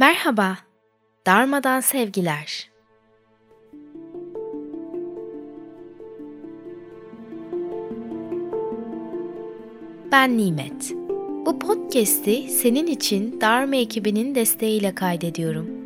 Merhaba, darmadan sevgiler. Ben Nimet. Bu podcast'i senin için Dharma ekibinin desteğiyle kaydediyorum.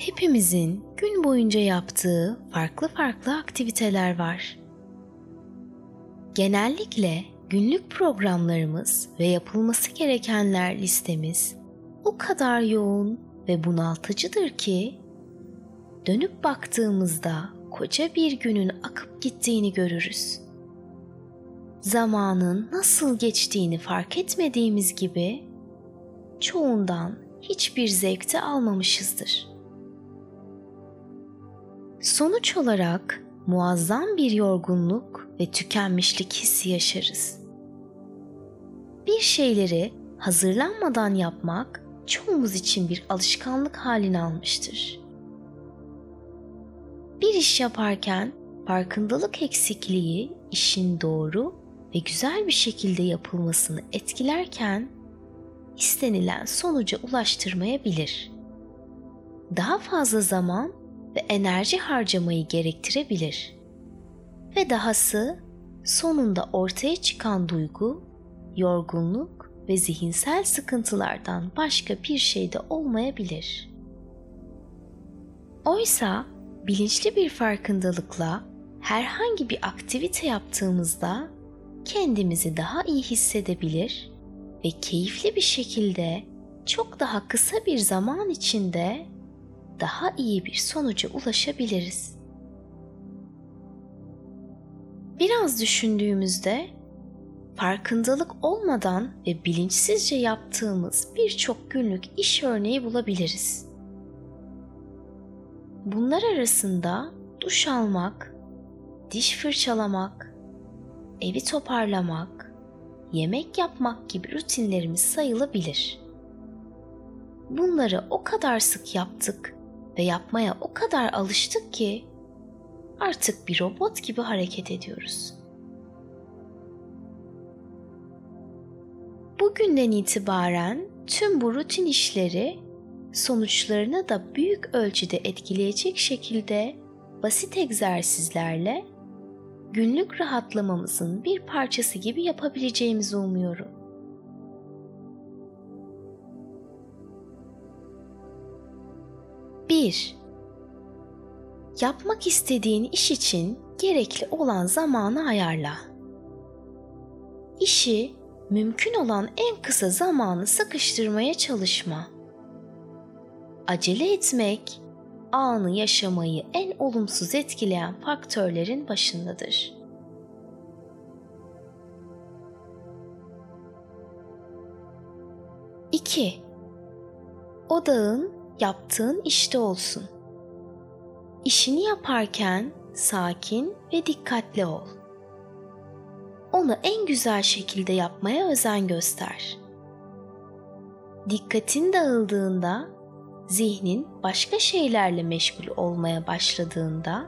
Hepimizin gün boyunca yaptığı farklı farklı aktiviteler var. Genellikle günlük programlarımız ve yapılması gerekenler listemiz o kadar yoğun ve bunaltıcıdır ki dönüp baktığımızda koca bir günün akıp gittiğini görürüz. Zamanın nasıl geçtiğini fark etmediğimiz gibi çoğundan hiçbir zevkte almamışızdır. Sonuç olarak muazzam bir yorgunluk ve tükenmişlik hissi yaşarız. Bir şeyleri hazırlanmadan yapmak çoğumuz için bir alışkanlık halini almıştır. Bir iş yaparken farkındalık eksikliği işin doğru ve güzel bir şekilde yapılmasını etkilerken istenilen sonuca ulaştırmayabilir. Daha fazla zaman ve enerji harcamayı gerektirebilir. Ve dahası sonunda ortaya çıkan duygu, yorgunluk ve zihinsel sıkıntılardan başka bir şey de olmayabilir. Oysa bilinçli bir farkındalıkla herhangi bir aktivite yaptığımızda kendimizi daha iyi hissedebilir ve keyifli bir şekilde çok daha kısa bir zaman içinde daha iyi bir sonuca ulaşabiliriz. Biraz düşündüğümüzde farkındalık olmadan ve bilinçsizce yaptığımız birçok günlük iş örneği bulabiliriz. Bunlar arasında duş almak, diş fırçalamak, evi toparlamak, yemek yapmak gibi rutinlerimiz sayılabilir. Bunları o kadar sık yaptık ve yapmaya o kadar alıştık ki artık bir robot gibi hareket ediyoruz. Bugünden itibaren tüm bu rutin işleri sonuçlarını da büyük ölçüde etkileyecek şekilde basit egzersizlerle günlük rahatlamamızın bir parçası gibi yapabileceğimizi umuyorum. 1. Yapmak istediğin iş için gerekli olan zamanı ayarla. İşi mümkün olan en kısa zamanı sıkıştırmaya çalışma. Acele etmek anı yaşamayı en olumsuz etkileyen faktörlerin başındadır. İki, odağın yaptığın işte olsun. İşini yaparken sakin ve dikkatli ol. Onu en güzel şekilde yapmaya özen göster. Dikkatin dağıldığında, zihnin başka şeylerle meşgul olmaya başladığında,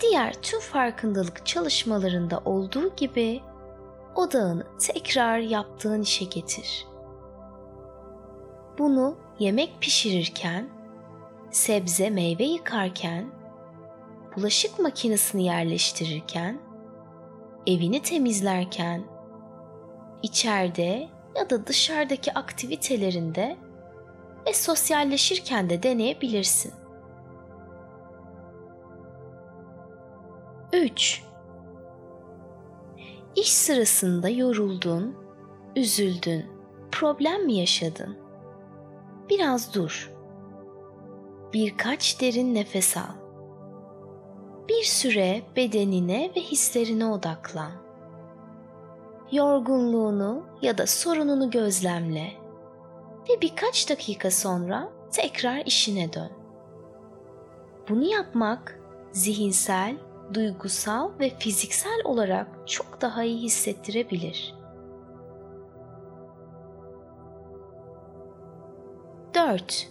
diğer tüm farkındalık çalışmalarında olduğu gibi odağını tekrar yaptığın işe getir. Bunu yemek pişirirken, sebze meyve yıkarken, bulaşık makinesini yerleştirirken, evini temizlerken, içeride ya da dışarıdaki aktivitelerinde ve sosyalleşirken de deneyebilirsin. 3. İş sırasında yoruldun, üzüldün, problem mi yaşadın? Biraz dur. Birkaç derin nefes al. Bir süre bedenine ve hislerine odaklan. Yorgunluğunu ya da sorununu gözlemle ve birkaç dakika sonra tekrar işine dön. Bunu yapmak zihinsel, duygusal ve fiziksel olarak çok daha iyi hissettirebilir. 4.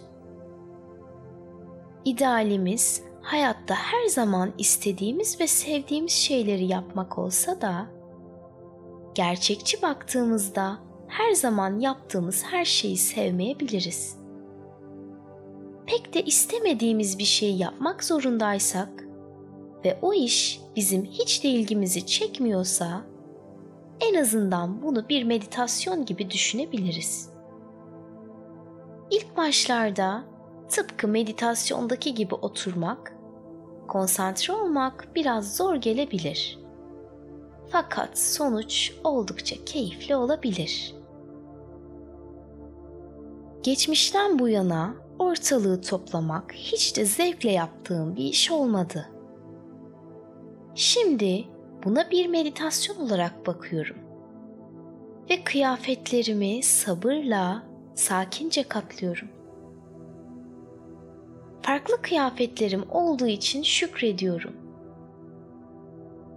İdealimiz hayatta her zaman istediğimiz ve sevdiğimiz şeyleri yapmak olsa da gerçekçi baktığımızda her zaman yaptığımız her şeyi sevmeyebiliriz. Pek de istemediğimiz bir şeyi yapmak zorundaysak ve o iş bizim hiç de ilgimizi çekmiyorsa en azından bunu bir meditasyon gibi düşünebiliriz. İlk başlarda tıpkı meditasyondaki gibi oturmak, konsantre olmak biraz zor gelebilir. Fakat sonuç oldukça keyifli olabilir. Geçmişten bu yana ortalığı toplamak hiç de zevkle yaptığım bir iş olmadı. Şimdi buna bir meditasyon olarak bakıyorum. Ve kıyafetlerimi sabırla, sakince katlıyorum. Farklı kıyafetlerim olduğu için şükrediyorum.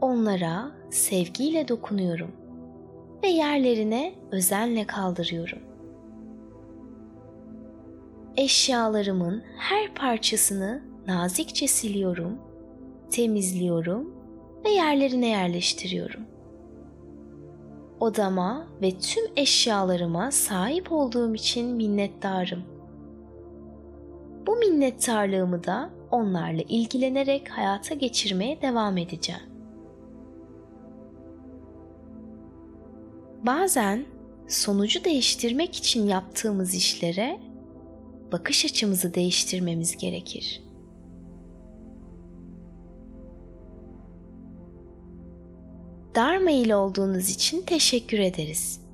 Onlara sevgiyle dokunuyorum ve yerlerine özenle kaldırıyorum. Eşyalarımın her parçasını nazikçe siliyorum, temizliyorum ve yerlerine yerleştiriyorum. Odama ve tüm eşyalarıma sahip olduğum için minnettarım. Bu minnettarlığımı da onlarla ilgilenerek hayata geçirmeye devam edeceğim. Bazen sonucu değiştirmek için yaptığımız işlere bakış açımızı değiştirmemiz gerekir. Dharma olduğunuz için teşekkür ederiz.